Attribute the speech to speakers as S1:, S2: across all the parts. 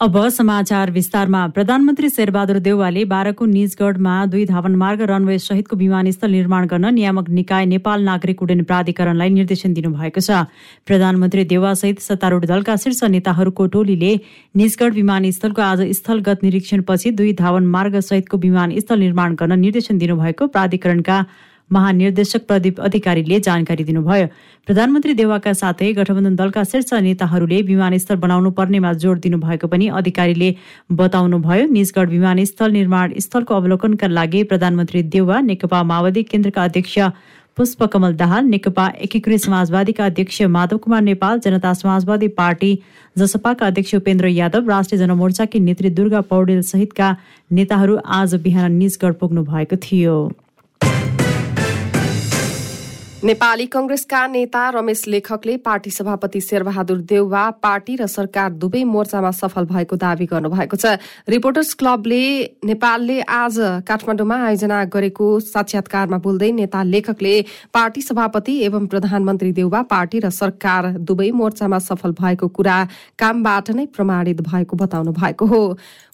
S1: अब समाचार विस्तारमा। प्रधानमन्त्री शेरबहादुर देउवाले बाह्रको निजगढमा दुई धावन मार्ग रनवे सहितको विमानस्थल निर्माण गर्न नियामक निकाय नेपाल नागरिक उड्डयन प्राधिकरणलाई निर्देशन दिनुभएको छ। प्रधानमन्त्री देउवासहित सत्तारूढ दलका शीर्ष नेताहरूको टोलीले निजगढ विमानस्थलको आज स्थलगत निरीक्षणपछि दुई धावन मार्ग सहितको विमानस्थल निर्माण गर्न निर्देशन दिनुभएको प्राधिकरणका महानिर्देशक प्रदीप अधिकारीले जानकारी दिनुभयो। प्रधानमन्त्री देवाका साथै गठबन्धन दलका शीर्ष नेताहरूले विमानस्थल बनाउनु पर्नेमा जोड दिनुभएको पनि अधिकारीले बताउनुभयो। निजगढ विमानस्थल निर्माण स्थलको अवलोकनका लागि प्रधानमन्त्री देउवा नेकपा माओवादी केन्द्रका अध्यक्ष पुष्पकमल दाहाल नेकपा एकीकृत समाजवादीका अध्यक्ष माधव कुमार नेपाल जनता समाजवादी पार्टी जसपाका अध्यक्ष उपेन्द्र यादव राष्ट्रिय जनमोर्चाकी नेत्री दुर्गा पौडेल सहितका नेताहरू आज बिहान निजगढ पुग्नु भएको थियो।
S2: नेपाली कंग्रेसका नेता रमेश लेखकले पार्टी सभापति शेरबहादुर देउवा पार्टी र सरकार दुवै मोर्चामा सफल भएको दावी गर्नुभएको छ। रिपोर्टर्स क्लबले नेपालले आज काठमाडौँमा आयोजना गरेको साक्षात्कारमा बोल्दै नेता लेखकले पार्टी सभापति एवं प्रधानमन्त्री देउवा पार्टी र सरकार दुवै मोर्चामा सफल भएको कुरा कामबाट नै प्रमाणित भएको बताउनु भएको हो।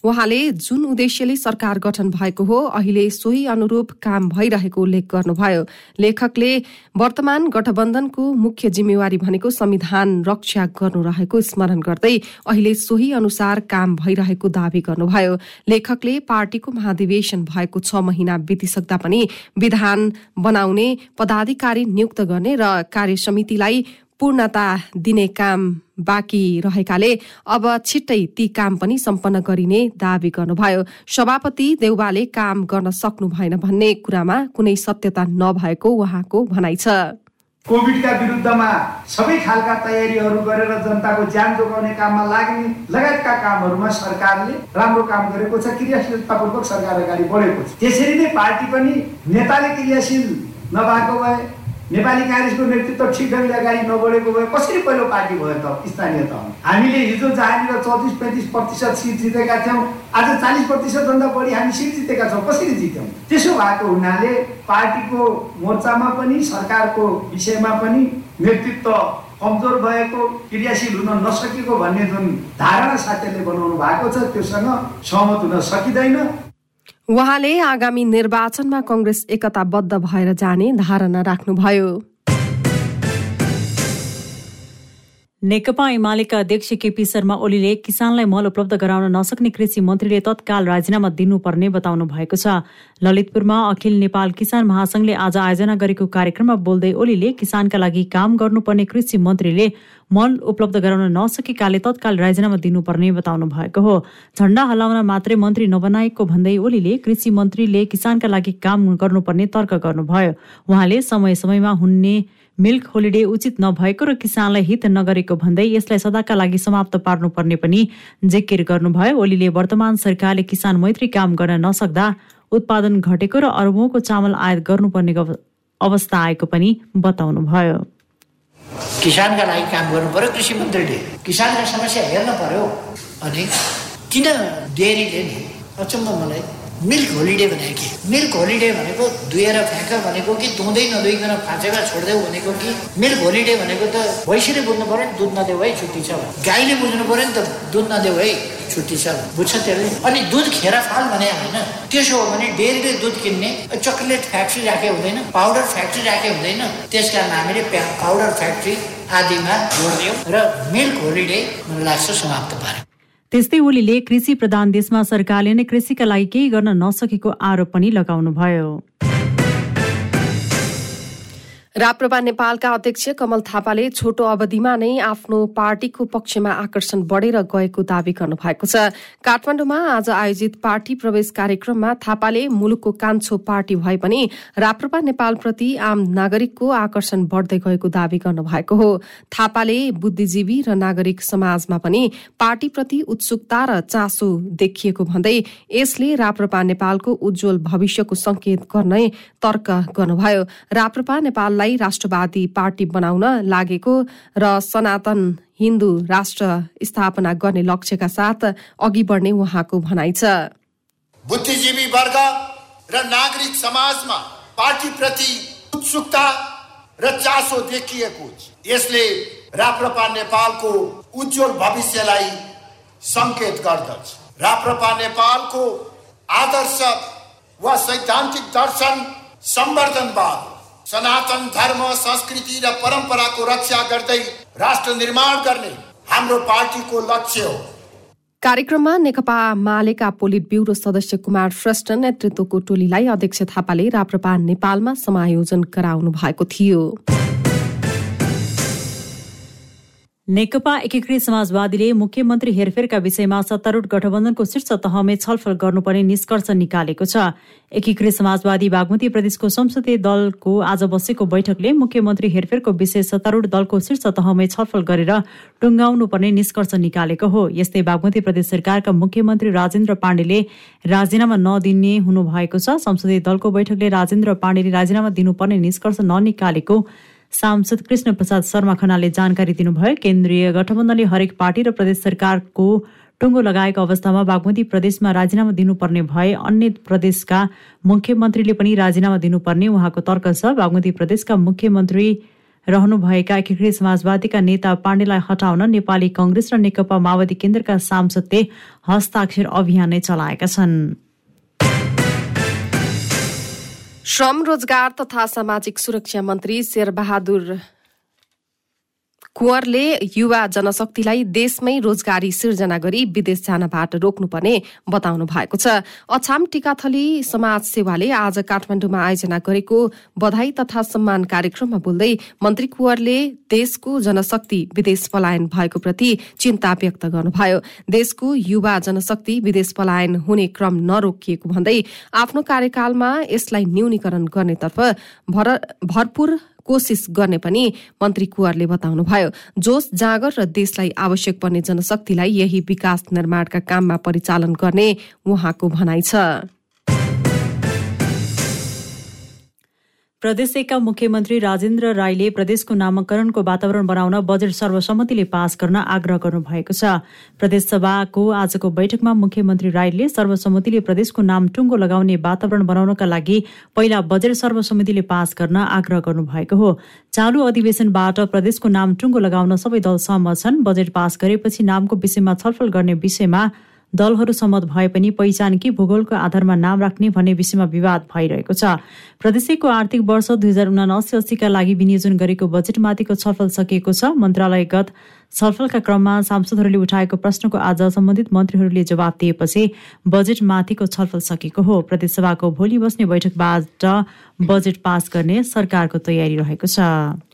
S2: उहाँले जुन उद्देश्यले सरकार गठन भएको हो अहिले सोही अनुरूप काम भइरहेको उल्लेख गर्नुभयो। लेखकले वर्तमान गठबन्धनको मुख्य जिम्मेवारी भनेको संविधान रक्षा गर्नु रहेको स्मरण गर्दै अहिले सोही अनुसार काम भइरहेको दावी गर्नुभयो। लेखकले पार्टीको महाधिवेशन भएको छ महिना बितिसक्दा पनि विधान बनाउने पदाधिकारी नियुक्त गर्ने र कार्य समितिलाई पूर्णता दिने काम बाँकी रहेकाले अब छिट्टै ती काम पनि सम्पन्न गरिने दावी गर्नुभयो। सभापति देउबाले काम गर्न सक्नु भएन भन्ने कुरामा कुनै सत्यता नभएको उहाँको भनाइ छ।
S3: कोभिडका विरुद्धमा सबै खालका तयारीहरू गरेर जनताको ज्यान जोगाउने काममा लाग्ने लगायतका कामहरूमा सरकारले राम्रो काम गरेको छ क्रियाशीलतापूर्वक सरकार अगाडि बढेको छ। त्यसरी नै पार्टी पनि नेताले क्रियाशील नभएको भए नेपाली काङ्ग्रेसको नेतृत्व ठिक ढङ्गले अगाडि नबढेको भए कसरी पहिलो पार्टी भयो त स्थानीय तहमा हामीले हिजो जहाँनिर चौतिस पैँतिस प्रतिशत सिट जितेका थियौँ आज चालिस प्रतिशतभन्दा बढी हामी सिट जितेका छौँ कसरी जित्यौँ? त्यसो भएको हुनाले पार्टीको मोर्चामा पनि सरकारको विषयमा पनि नेतृत्व कमजोर भएको क्रियाशील हुन नसकेको भन्ने जुन धारणा साथीहरूले बनाउनु भएको छ त्योसँग सहमत हुन सकिँदैन।
S2: उहाँले आगामी निर्वाचनमा कंग्रेस एकताबद्ध भएर जाने धारणा राख्नुभयो।
S1: नेकपा एमालेका अध्यक्ष केपी शर्मा ओलीले किसानलाई मल उपलब्ध गराउन नसक्ने कृषि मन्त्रीले तत्काल राजीनामा दिनुपर्ने बताउनु भएको छ। ललितपुरमा अखिल नेपाल किसान महासंघले आज आयोजना गरेको कार्यक्रममा बोल्दै ओलीले किसानका लागि काम गर्नुपर्ने कृषि मन्त्रीले मल उपलब्ध गराउन नसकेकाले तत्काल राजीनामा दिनुपर्ने बताउनु भएको हो। झण्डा हलाउन मात्रै मन्त्री नबनाएको भन्दै ओलीले कृषि मन्त्रीले किसानका लागि काम गर्नुपर्ने तर्क गर्नुभयो। उहाँले समय समयमा हुने मिल्क होलिडे उचित नभएको र किसानलाई हित नगरेको भन्दै यसलाई सदाका लागि समाप्त पार्नुपर्ने पनि जिकिर गर्नुभयो। ओलीले वर्तमान सरकारले किसान मैत्री काम गर्न नसक्दा उत्पादन घटेको र अरबौँको चामल आयात गर्नुपर्ने अवस्था आएको पनि बताउनुभयो।
S4: किसानका लागि काम गर्नु पर्यो कृषि मन्त्रीले। किसानका समस्या हेर्न पर्यो। अनि किन डेरीले नि? अचम्म मलाई मिल्क होलिडे भनेको के? मिल्क होलिडे भनेको दुहेर फ्याँक भनेको कि धुँदै नधुइकन फाँचेर छोडिदेऊ भनेको कि? मिल्क होलिडे भनेको त भैँसीले बुझ्नु पऱ्यो नि दुध नदेऊ है छुट्टी छ गाईले बुझ्नु पऱ्यो नि त दुध नदेऊ है छुट्टी छ बुझ्छ त्यसले? अनि दुध खेर फाल भने होइन त्यसो हो भने डेरीले दुध किन्ने चक्लेट फ्याक्ट्री राखे हुँदैन पाउडर फ्याक्ट्री राखे हुँदैन। त्यस कारण हामीले पाउडर फ्याक्ट्री आदिमा जोडिदियौँ र मिल्क होलिडे मलाई लाग्छ समाप्त पार्यो
S1: त्यस्तै ओलीले कृषि प्रधान देशमा सरकारले नै कृषिका लागि केही गर्न नसकेको आरोप पनि लगाउनुभयो।
S2: राप्रपा नेपालका अध्यक्ष कमल थापाले छोटो अवधिमा नै आफ्नो पार्टीको पक्षमा आकर्षण बढेर गएको दावी गर्नुभएको छ। काठमाडौँमा आज आयोजित पार्टी प्रवेश कार्यक्रममा थापाले मुलुकको कान्छो पार्टी भए पनि राप्रपा नेपालप्रति आम नागरिकको आकर्षण बढ्दै गएको दावी गर्नुभएको हो। थापाले बुद्धिजीवी र नागरिक समाजमा पनि पार्टीप्रति उत्सुकता र चासो देखिएको भन्दै यसले राप्रपा नेपालको उज्जवल भविष्यको संकेत गर्ने तर्क गर्नुभयो। राप्रपा नेपाललाई राष्ट्रवादी पार्टी बनाउन लागेको र सनातन हिन्दू राष्ट्र स्थापना गर्ने लक्ष्यका साथ अघि बढ्ने उहाँको भनाइ छ।
S5: बुद्धिजीवी वर्ग र नागरिक समाजमा पार्टीप्रति उत्सुकता र चासो देखिएको यसले राप्रपा नेपालको उज्जवल भविष्यलाई सङ्केत गर्दछ। राप्रपा नेपालको आदर्श वा सैद्धान्तिक दर्शन सम्वर्धनवाद सनातन धर्म संस्कृति र परम्पराको रक्षा गर्दै राष्ट्र निर्माण गर्ने हाम्रो पार्टीको लक्ष्य हो।
S2: कार्यक्रममा नेकपा मालेका पोलिट ब्युरो सदस्य कुमार श्रेष्ठ नेतृत्वको टोलीलाई अध्यक्ष थापाले राप्रपा नेपालमा समायोजन गराउनु भएको थियो।
S1: नेकपा एकीकृत समाजवादीले मुख्यमन्त्री हेरफेरका विषयमा सत्तारूढ गठबन्धनको शीर्ष तहमै छलफल गर्नुपर्ने निष्कर्ष निकालेको छ। एकीकृत समाजवादी बागमती प्रदेशको संसदीय दलको आज बसेको बैठकले मुख्यमन्त्री हेरफेरको विषय सत्तारूढ दलको शीर्ष तहमै छलफल गरेर टुङ्गाउनु पर्ने निष्कर्ष निकालेको हो। यस्तै बागमती प्रदेश सरकारका मुख्यमन्त्री राजेन्द्र पाण्डेले राजीनामा नदिने हुनुभएको छ। संसदीय दलको बैठकले राजेन्द्र पाण्डेले राजीनामा दिनुपर्ने निष्कर्ष ननिकालेको सांसद कृष्ण प्रसाद शर्मा खनाले जानकारी दिनुभयो केन्द्रीय गठबन्धनले हरेक पार्टी र प्रदेश सरकारको टुङ्गो लगाएको अवस्थामा बागमती प्रदेशमा राजीनामा दिनुपर्ने भए अन्य प्रदेशका मुख्यमन्त्रीले पनि राजीनामा दिनुपर्ने उहाँको तर्क छ। बागमती प्रदेशका मुख्यमन्त्री रहनुभएका एकीकृत समाजवादीका नेता पाण्डेलाई हटाउन नेपाली कङ्ग्रेस र नेकपा माओवादी केन्द्रका सांसदले हस्ताक्षर अभियान नै चलाएका छन्।
S2: श्रम रोजगार तथा सामाजिक सुरक्षा मन्त्री शेरबहादुर कुँवरले युवा जनशक्तिलाई देशमै रोजगारी सिर्जना गरी विदेश जानबाट रोक्नुपर्ने बताउनु भएको छ। अछाम टिकाथली समाज सेवाले आज काठमाडौँमा आयोजना गरेको बधाई तथा सम्मान कार्यक्रममा बोल्दै मन्त्री कुँवरले देशको जनशक्ति विदेश पलायन भएको प्रति चिन्ता व्यक्त गर्नुभयो। देशको युवा जनशक्ति विदेश पलायन हुने क्रम नरोकिएको भन्दै आफ्नो कार्यकालमा यसलाई न्यूनीकरण गर्नेतर्फ भरपूर कोसिस गर्ने पनि मन्त्री कुवरले बताउनुभयो। जोस जाँगर र देशलाई आवश्यक पर्ने जनशक्तिलाई यही विकास निर्माणका काममा परिचालन गर्ने उहाँको भनाइ छ।
S1: प्रदेश एकका मुख्यमन्त्री राजेन्द्र राईले प्रदेशको नामाकरणको वातावरण बनाउन बजेट सर्वसम्मतिले पास गर्न आग्रह गर्नुभएको छ। प्रदेशसभाको आजको बैठकमा मुख्यमन्त्री राईले सर्वसम्मतिले प्रदेशको नाम टुङ्गो लगाउने वातावरण बनाउनका लागि पहिला बजेट सर्वसम्मतिले पास गर्न आग्रह गर्नुभएको हो। चालु अधिवेशनबाट प्रदेशको नाम टुङ्गो लगाउन सबै दल सहमत छन्। बजेट पास गरेपछि नामको विषयमा छलफल गर्ने विषयमा दलहरू सम्मत भए पनि पहिचान कि भूगोलको आधारमा नाम राख्ने भन्ने विषयमा विवाद भइरहेको छ। प्रदेशको आर्थिक वर्ष दुई हजार उनासी अस्सीका लागि विनियोजन गरेको बजेटमाथिको छलफल सकिएको छ। मन्त्रालयगत छलफलका क्रममा सांसदहरूले उठाएको प्रश्नको आज सम्बन्धित मन्त्रीहरूले जवाब दिएपछि बजेटमाथिको छलफल सकेको हो। प्रदेशसभाको भोलि बस्ने बैठकबाट बजेट पास गर्ने सरकारको तयारी रहेको छ।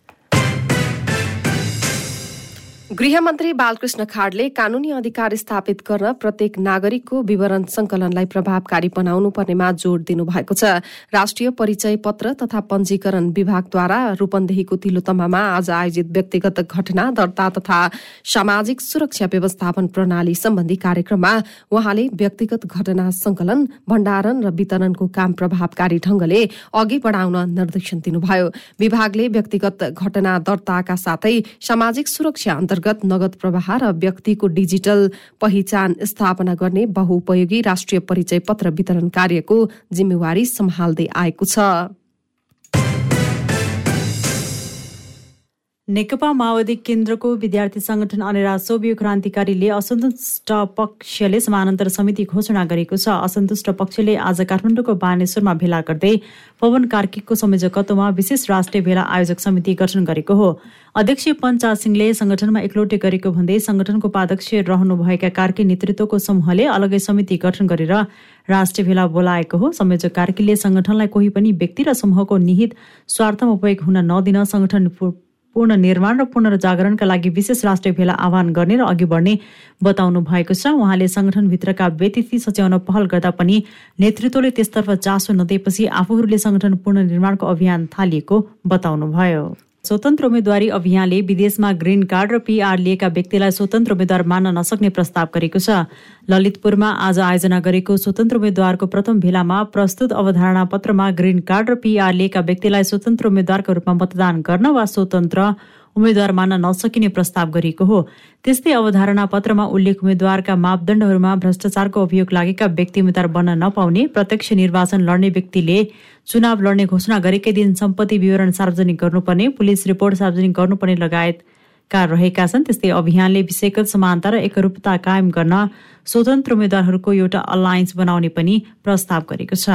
S2: गृहमन्त्री बालकृष्ण खाडले कानूनी अधिकार स्थापित गर्न प्रत्येक नागरिकको विवरण संकलनलाई प्रभावकारी बनाउनु पर्नेमा जोड़ दिनुभएको छ। राष्ट्रिय परिचय पत्र तथा पञ्जीकरण विभागद्वारा रूपन्देहीको तिलोतमामा आज आयोजित व्यक्तिगत घटना दर्ता तथा सामाजिक सुरक्षा व्यवस्थापन प्रणाली सम्बन्धी कार्यक्रममा उहाँले व्यक्तिगत घटना संकलन भण्डारण र वितरणको काम प्रभावकारी ढंगले अघि बढ़ाउन निर्देशन दिनुभयो। विभागले व्यक्तिगत घटना दर्ताका साथै सामाजिक सुरक्षा अन्तर्गत अन्तर्गत नगद प्रवाह र व्यक्तिको डिजिटल पहिचान स्थापना गर्ने बहुउपयोगी राष्ट्रिय परिचय पत्र वितरण कार्यको जिम्मेवारी सम्हाल्दै आएको छ।
S1: नेकपा माओवादी केन्द्रको विद्यार्थी संगठन अनेरा सोभियो क्रान्तिकारीले असन्तुष्ट पक्षले समानान्तर समिति घोषणा गरेको छ। असन्तुष्ट पक्षले आज काठमाडौँको बानेश्वरमा भेला गर्दै पवन कार्कीको संयोजकत्वमा विशेष राष्ट्रिय भेला आयोजक समिति गठन गरेको हो। अध्यक्ष पञ्चा सिंहले संगठनमा एकलोटे गरेको भन्दै संगठनको उपाध्यक्ष रहनुभएका कार्की नेतृत्वको समूहले अलगै समिति गठन गरेर राष्ट्रिय भेला बोलाएको हो। संयोजक कार्कीले संगठनलाई कोही पनि व्यक्ति र समूहको निहित स्वार्थमा उपयोग हुन नदिन संगठन पूर्ण निर्माण र पुनर्जागरणका लागि विशेष राष्ट्रिय भेला आह्वान गर्ने र अघि बढ्ने बताउनु भएको छ। उहाँले संगठनभित्रका व्यतिथि सच्याउन पहल गर्दा पनि नेतृत्वले त्यसतर्फ चासो नदिएपछि आफूहरूले संगठन पुनर्निर्माणको अभियान थालिएको बताउनुभयो। स्वतन्त्र उम्मेद्वारी अभियानले विदेशमा ग्रिन कार्ड र पीआर लिएका व्यक्तिलाई स्वतन्त्र उम्मेद्वार मान्न नसक्ने प्रस्ताव गरेको छ। ललितपुरमा आज आयोजना गरेको स्वतन्त्र उम्मेद्वारको प्रथम भेलामा प्रस्तुत अवधारणा पत्रमा ग्रिन कार्ड र पीआर लिएका व्यक्तिलाई स्वतन्त्र उम्मेद्वारको रूपमा मतदान गर्न वा स्वतन्त्र उम्मेद्वार मान्न नसकिने प्रस्ताव गरिएको हो। त्यस्तै अवधारणा पत्रमा उल्लेख उम्मेद्वारका मापदण्डहरूमा भ्रष्टाचारको अभियोग लागेका व्यक्ति उम्मेद्वार बन्न नपाउने प्रत्यक्ष निर्वाचन लड्ने व्यक्तिले चुनाव लड्ने घोषणा गरेकै दिन सम्पत्ति विवरण सार्वजनिक गर्नुपर्ने पुलिस रिपोर्ट सार्वजनिक गर्नुपर्ने लगायत कार रहेका छन्। त्यस्तै अभियानले विषयगत समानता र एकरूपता कायम गर्न स्वतन्त्र उम्मेद्वारहरूको एउटा अलायन्स बनाउने पनि प्रस्ताव गरेको छ।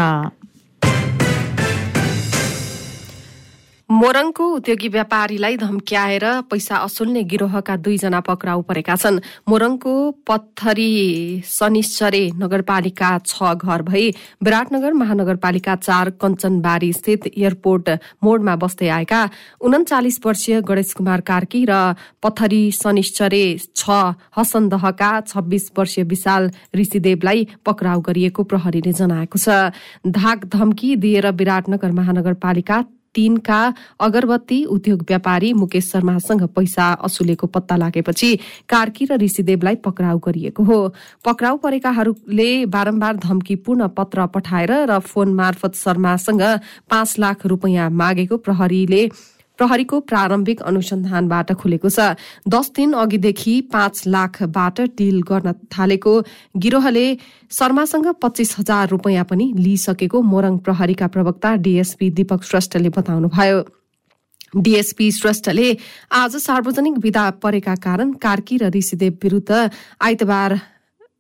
S2: मोरङको उद्योगी व्यापारीलाई धम्क्याएर पैसा असुल्ने गिरोहका दुईजना पक्राउ परेका छन्। मोरङको पत्थरी शनिश्चरे नगरपालिका छ घर भई विराटनगर महानगरपालिका चार कञ्चनबारी स्थित एयरपोर्ट मोडमा बस्दै आएका उन्चालिस वर्षीय गणेश कुमार कार्की र पत्थरी शनिश्चरे छ हसनदहका छब्बीस वर्षीय विशाल ऋषिदेवलाई पक्राउ गरिएको प्रहरीले जनाएको छ। धाक धम्की दिएर विराटनगर महानगरपालिका तीनका अगरबत्ती उद्योग व्यापारी मुकेश शर्मासँग पैसा असुलेको पत्ता लागेपछि कार्की र ऋषिदेवलाई पक्राउ गरिएको हो। पक्राउ परेकाहरूले बारम्बार धम्कीपूर्ण पत्र पठाएर र फोन मार्फत शर्मासँग पाँच लाख रुपियाँ मागेको प्रहरीले प्रहरीको प्रारम्भिक अनुसन्धानबाट खुलेको छ। दस दिन अघिदेखि पाँच लाखबाट डिल गर्न थालेको गिरोहले शर्मासँग पच्चिस हजार रुपियाँ पनि लिइसकेको मोरङ प्रहरीका प्रवक्ता डीएसपी दीपक श्रेष्ठले बताउनुभयो। डीएसपी श्रेष्ठले आज सार्वजनिक विदा परेका कारण कार्की र ऋषिदेव विरूद्ध आइतबार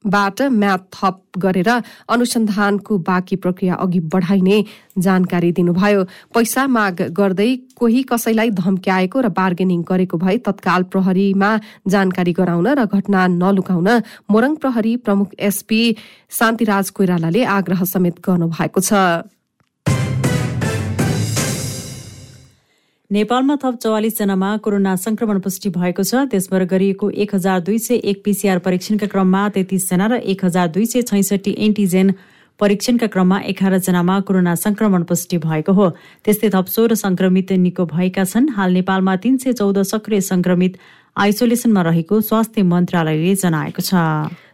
S2: बाट म्याथ थप गरेर अनुसन्धानको बाँकी प्रक्रिया अघि बढाइने जानकारी दिनुभयो। पैसा माग गर्दै कोही कसैलाई धम्क्याएको र बार्गेनिङ गरेको भए तत्काल प्रहरीमा जानकारी गराउन र घटना नलुकाउन मोरङ प्रहरी प्रमुख एसपी शान्तिराज कोइरालाले आग्रह समेत गर्नुभएको छ।
S1: नेपालमा थप चौवालिसजनामा कोरोना संक्रमण पुष्टि भएको छ। त्यसबाट गरिएको एक हजार दुई सय एक पिसिआर परीक्षणका क्रममा तेत्तिसजना र एक हजार दुई सय छैसठी एन्टिजेन परीक्षणका क्रममा एघारजनामा कोरोना संक्रमण पुष्टि भएको हो। त्यस्तै थप सोह्र संक्रमित निको भएका छन्। हाल नेपालमा तीन सय चौध सक्रिय संक्रमित आइसोलेसनमा रहेको स्वास्थ्य मन्त्रालयले जनाएको छ।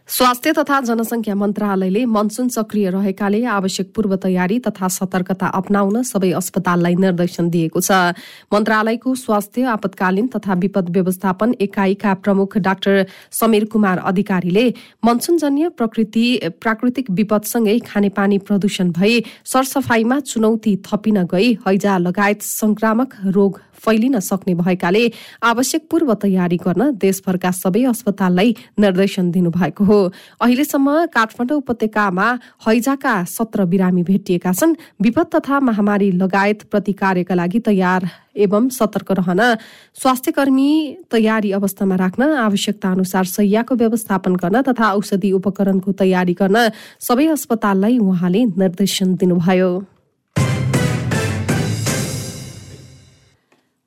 S2: स्वास्थ्य तथा जनसंख्या मन्त्रालयले मनसुन सक्रिय रहेकाले आवश्यक पूर्व तयारी तथा सतर्कता अप्नाउन सबै अस्पताललाई निर्देशन दिएको छ। मन्त्रालयको स्वास्थ्य आपतकालीन तथा विपद व्यवस्थापन एकाइका प्रमुख डाक्टर समीर कुमार अधिकारीले मनसुनजन्य प्रकृति प्राकृतिक विपदसँगै खानेपानी प्रदूषण भई सरसफाईमा चुनौती थपिन गई हैजा लगायत संक्रामक रोग फैलिन सक्ने भएकाले आवश्यक पूर्व तयारी गर्न देशभरका सबै अस्पताललाई निर्देशन दिनुभएको हो। अहिलेसम्म काठमाडौँ उपत्यकामा हैजाका सत्र बिरामी भेटिएका छन्। विपद तथा महामारी लगायत प्रतिकार्यका लागि तयार एवं सतर्क रहन स्वास्थ्यकर्मी तयारी अवस्थामा राख्न आवश्यकता अनुसार सैयाको व्यवस्थापन गर्न तथा औषधि उपकरणको तयारी गर्न सबै अस्पताललाई उहाँले निर्देशन दिनुभयो।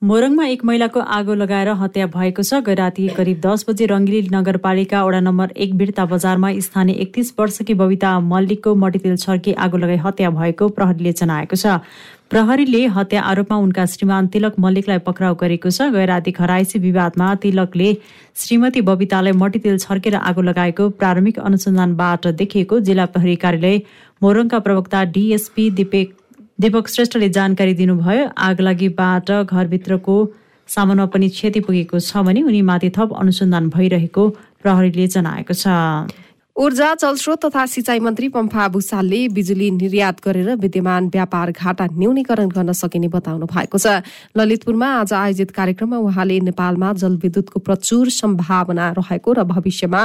S1: मोरङमा एक महिलाको आगो लगाएर हत्या भएको छ। गैराती करिब दस बजे रङ्गिली नगरपालिका वडा नम्बर एक बिर्ता बजारमा स्थानीय एकतिस वर्षकी बबिता मल्लिकको मटितेल छर्की आगो लगाई हत्या भएको प्रहरीले जनाएको छ। प्रहरीले हत्या आरोपमा उनका श्रीमान तिलक मल्लिकलाई पक्राउ गरेको छ। गैराती खराइसी विवादमा तिलकले श्रीमती बबितालाई मटितेल छर्केर आगो लगाएको प्रारम्भिक अनुसन्धानबाट देखिएको जिल्ला प्रहरी कार्यालय मोरङका प्रवक्ता डिएसपी दिपेक दीपक श्रेष्ठले जानकारी दिनुभयो आगलागीबाट घरभित्रको सामानमा पनि क्षति पुगेको छ भने उनीमाथि थप अनुसन्धान भइरहेको प्रहरीले जनाएको छ।
S2: ऊर्जा जलस्रोत तथा सिंचाई मन्त्री पम्फा भूषालले बिजुली निर्यात गरेर विद्यमान व्यापार घाटा न्यूनीकरण गर्न सकिने बताउनु भएको छ। ललितपुरमा आज आयोजित कार्यक्रममा उहाँले नेपालमा जलविद्युतको प्रचुर सम्भावना रहेको र भविष्यमा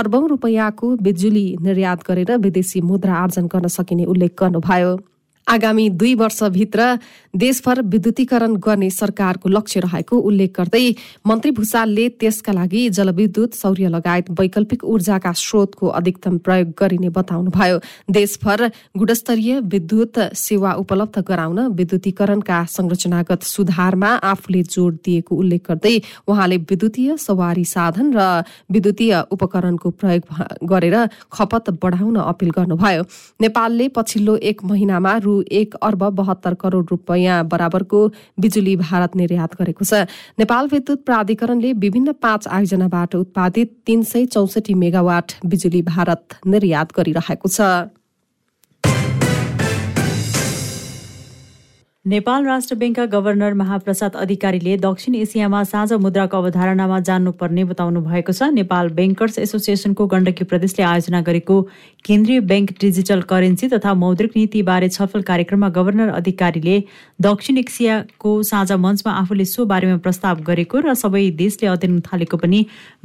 S2: अर्बौं रुपियाँको बिजुली निर्यात गरेर विदेशी मुद्रा आर्जन गर्न सकिने उल्लेख गर्नुभयो। आगामी दुई वर्षभित्र देशभर विद्युतीकरण गर्ने सरकारको लक्ष्य रहेको उल्लेख गर्दै मन्त्री भूषालले त्यसका लागि जलविद्युत सौर्य लगायत वैकल्पिक ऊर्जाका स्रोतको अधिकतम प्रयोग गरिने बताउनुभयो। देशभर गुणस्तरीय विद्युत सेवा उपलब्ध गराउन विद्युतीकरणका संरचनागत सुधारमा आफूले जोड़ दिएको उल्लेख गर्दै उहाँले विद्युतीय सवारी साधन र विद्युतीय उपकरणको प्रयोग गरेर खपत बढाउन अपील गर्नुभयो। नेपालले पछिल्लो एक महिनामा रु एक अर्ब बहत्तर करोड़ रुपियाँ बराबरको बिजुली भारत निर्यात गरेको छ। नेपाल विद्युत प्राधिकरणले विभिन्न पाँच आयोजनाबाट उत्पादित तीन सय चौसठी मेगावाट बिजुली भारत निर्यात गरिरहेको छ।
S1: नेपाल राष्ट्र ब्याङ्कका गभर्नर महाप्रसाद अधिकारीले दक्षिण एसियामा साझा मुद्राको अवधारणामा जान्नुपर्ने बताउनु भएको छ। नेपाल ब्याङ्कर्स एसोसिएसनको गण्डकी प्रदेशले आयोजना गरेको केन्द्रीय ब्याङ्क डिजिटल करेन्सी तथा मौद्रिक नीतिबारे छलफल कार्यक्रममा गभर्नर अधिकारीले दक्षिण एसियाको साझा मञ्चमा आफूले सो बारेमा प्रस्ताव गरेको र सबै देशले अध्ययन थालेको पनि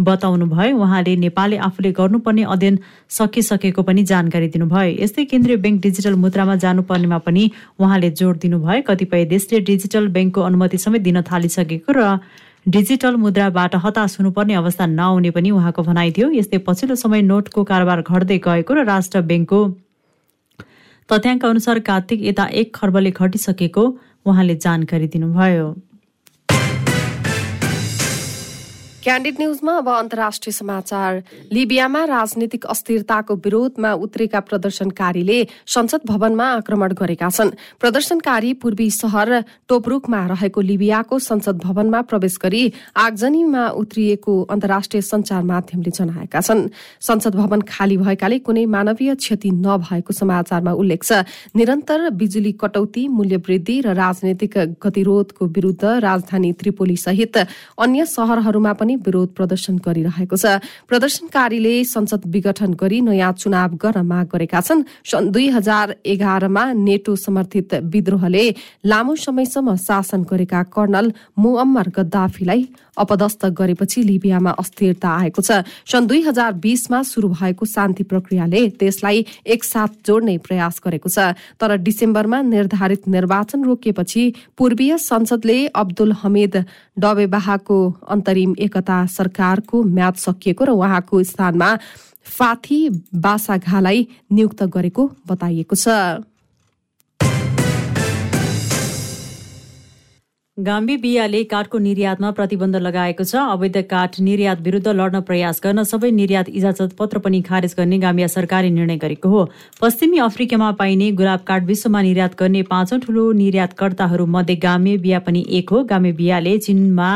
S1: बताउनु भयो। उहाँले नेपालले आफूले गर्नुपर्ने अध्ययन सकिसकेको पनि जानकारी दिनुभयो। यस्तै केन्द्रीय ब्याङ्क डिजिटल मुद्रामा जानुपर्नेमा पनि उहाँले जोड दिनुभयो। कतिपय देशले डिजिटल ब्याङ्कको अनुमति समेत दिन थालिसकेको र डिजिटल मुद्राबाट हताश हुनुपर्ने अवस्था नआउने पनि उहाँको भनाइ थियो। यस्तै पछिल्लो समय नोटको कारोबार घट्दै गएको र राष्ट्र ब्याङ्कको तथ्याङ्क अनुसार कार्तिक यता एक खर्बले घटिसकेको उहाँले जानकारी दिनुभयो।
S2: क्यान्डिड न्यूजमा अब अन्तर्राष्ट्रिय समाचार। लिबियामा राजनीतिक अस्थिरताको विरोधमा उत्रेका प्रदर्शनकारीले संसद भवनमा आक्रमण गरेका छन्। प्रदर्शनकारी पूर्वी शहर टोपरुकमा रहेको लिबियाको संसद भवनमा प्रवेश गरी आगजनीमा उत्रिएको अन्तर्राष्ट्रिय संचार माध्यमले जनाएका छन्। संसद भवन खाली भएकाले कुनै मानवीय क्षति नभएको समाचारमा उल्लेख छ। निरन्तर बिजुली कटौती मूल्य वृद्धि र राजनैतिक गतिरोधको विरूद्ध राजधानी त्रिपोली सहित अन्य शहरहरूमा पनि विरोध प्रदर्शन गरिरहेको छ। प्रदर्शनकारीले संसद विघटन गरी नयाँ चुनाव गर्न माग गरेका छन्। सन् दुई हजार एघारमा नेटो समर्थित विद्रोहले लामो समयसम्म शासन गरेका कर्णल मुअम्मर गद्दाफीलाई अपदस्थ गरेपछि लिबियामा अस्थिरता आएको छ। सन् दुई हजार बीसमा शुरू भएको शान्ति प्रक्रियाले देशलाई एकसाथ जोड्ने प्रयास गरेको छ। तर डिसेम्बरमा निर्धारित निर्वाचन रोकिएपछि पूर्वीय संसदले अब्दुल हमिद डबेबाहाको अन्तरिम एकता सरकारको म्याद सकिएको र उहाँको स्थानमा फाथी बासाघालाई नियुक्त गरेको बताइएको छ।
S1: गाम्बी बियाले काठको निर्यातमा प्रतिबन्ध लगाएको छ। अवैध काठ निर्यात विरुद्ध लड्न प्रयास गर्न सबै निर्यात इजाजत पत्र पनि खारेज गर्ने गाम्बिया सरकारले निर्णय गरेको हो। पश्चिमी अफ्रिकामा पाइने गुलाब काठ विश्वमा निर्यात गर्ने पाँचौं ठूलो निर्यातकर्ताहरू मध्ये गामे बिया पनि एक हो। गामे बियाले चीनमा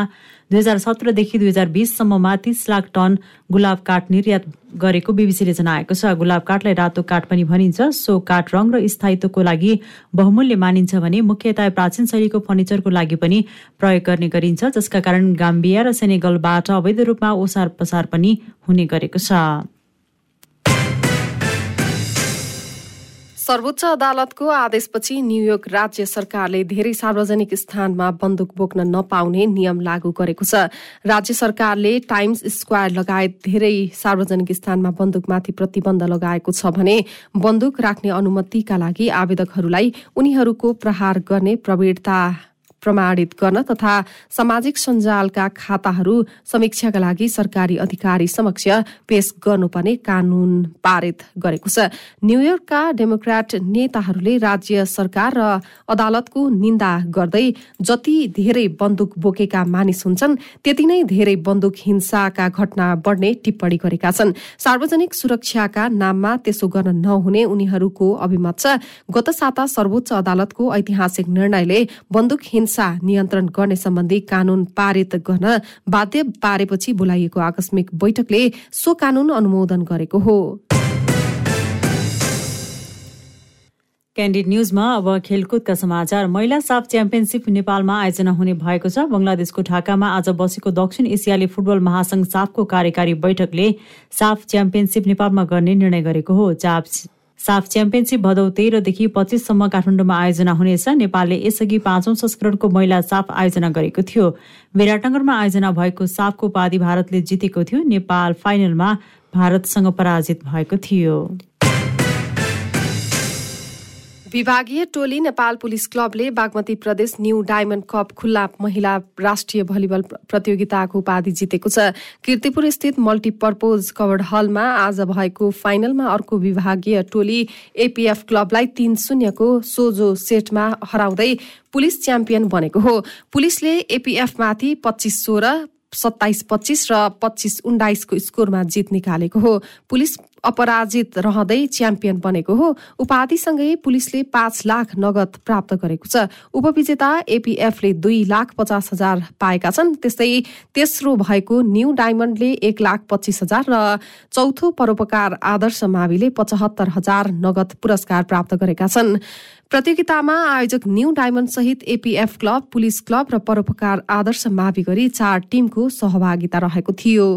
S1: दुई हजार सत्रदेखि दुई हजार बिससम्ममा तीस लाख टन गुलाब काठ निर्यात गरेको बिबिसीले जनाएको छ। गुलाब काठलाई रातो काठ पनि भनिन्छ। सो काठ रङ र स्थायित्वको लागि बहुमूल्य मानिन्छ भने मुख्यतया प्राचीन शैलीको फर्निचरको लागि पनि प्रयोग गर्ने गरिन्छ जसका कारण गाम्बिया र सेनेगलबाट अवैध रूपमा ओसार पसार पनि हुने गरेको छ।
S2: सर्वोच्च अदालतको आदेशपछि न्यूयोर्क राज्य सरकारले धेरै सार्वजनिक स्थानमा बन्दुक बोक्न नपाउने नियम लागू गरेको छ। राज्य सरकारले टाइम्स स्क्वायर लगायत धेरै सार्वजनिक स्थानमा बन्दुकमाथि प्रतिबन्ध लगाएको छ भने बन्दुक राख्ने अनुमतिका लागि आवेदकहरूलाई उनीहरूको प्रहार गर्ने प्रवीणता प्रमाणित गर्न तथा सामाजिक सञ्जालका खाताहरू समीक्षाका लागि सरकारी अधिकारी समक्ष पेश गर्नुपर्ने कानून पारित गरेको छ। न्यूयोर्कका डेमोक्राट नेताहरूले राज्य सरकार र अदालतको निन्दा गर्दै जति धेरै बन्दुक बोकेका मानिस हुन्छन् त्यति नै धेरै बन्दुक हिंसाका घटना बढ्ने टिप्पणी गरेका छन्। सार्वजनिक सुरक्षाका नाममा त्यसो गर्न नहुने उनीहरूको अभिमत छ। गत साता सर्वोच्च अदालतको ऐतिहासिक निर्णयले बन्दुक हिंसा नियन्त्रण गर्ने सम्बन्धी कानून पारित गर्न बाध्य पारेपछि बोलाइएको आकस्मिक बैठकले सो कानून अनुमोदन गरेको हो।
S1: क्यान्डिड न्युजमा अब खेलकुदका समाचार। महिला साफ च्याम्पियनसिप नेपालमा आयोजना हुने भएको छ। बंगलादेशको ढाकामा आज बसेको दक्षिण एसियाली फुटबल महासंघ साफको कार्यकारी बैठकले साफ च्याम्पियनसिप नेपालमा गर्ने निर्णय गरेको हो। चाप साफ च्याम्पियनसिप भदौ तेह्रदेखि पच्चिससम्म काठमाडौँमा आयोजना हुनेछ। नेपालले यसअघि पाँचौं संस्करणको महिला साफ आयोजना गरेको थियो। विराटनगरमा आयोजना भएको साफको उपाधि भारतले जितेको थियो। नेपाल फाइनलमा भारतसँग पराजित भएको थियो।
S2: विभागीय टोली नेपाल पुलिस क्लबले बागमती प्रदेश न्यू डायमण्ड कप खुल्ला महिला राष्ट्रिय भलिबल प्रतियोगिताको उपाधि जितेको छ। किर्तिपुर स्थित मल्टिपर्पोज कवर्ड हलमा आज भएको फाइनलमा अर्को विभागीय टोली एपीएफ क्लबलाई तीन शून्यको सोझो सेटमा हराउँदै पुलिस च्याम्पियन बनेको हो। पुलिसले एपीएफमाथि पच्चिस सोह्र सत्ताइस पच्चिस र पच्चिस उन्नाइसको स्कोरमा जित निकालेको हो। पुलिस अपराजित रहँदै च्याम्पियन बनेको हो। उपाधिसँगै पुलिसले पाँच लाख नगद प्राप्त गरेको छ। उपविजेता एपीएफले दुई लाख पचास हजार पाएका छन्। त्यस्तै तेस्रो भएको न्यू डायमण्डले एक लाख पच्चिस हजार र चौथो परोपकार आदर्श माविले पचहत्तर हजार नगद पुरस्कार प्राप्त गरेका छन्। प्रतियोगितामा आयोजक न्यू डायमण्ड सहित एपीएफ क्लब पुलिस क्लब र परोपकार आदर्श मावि गरी चार टिमको सहभागिता रहेको थियो।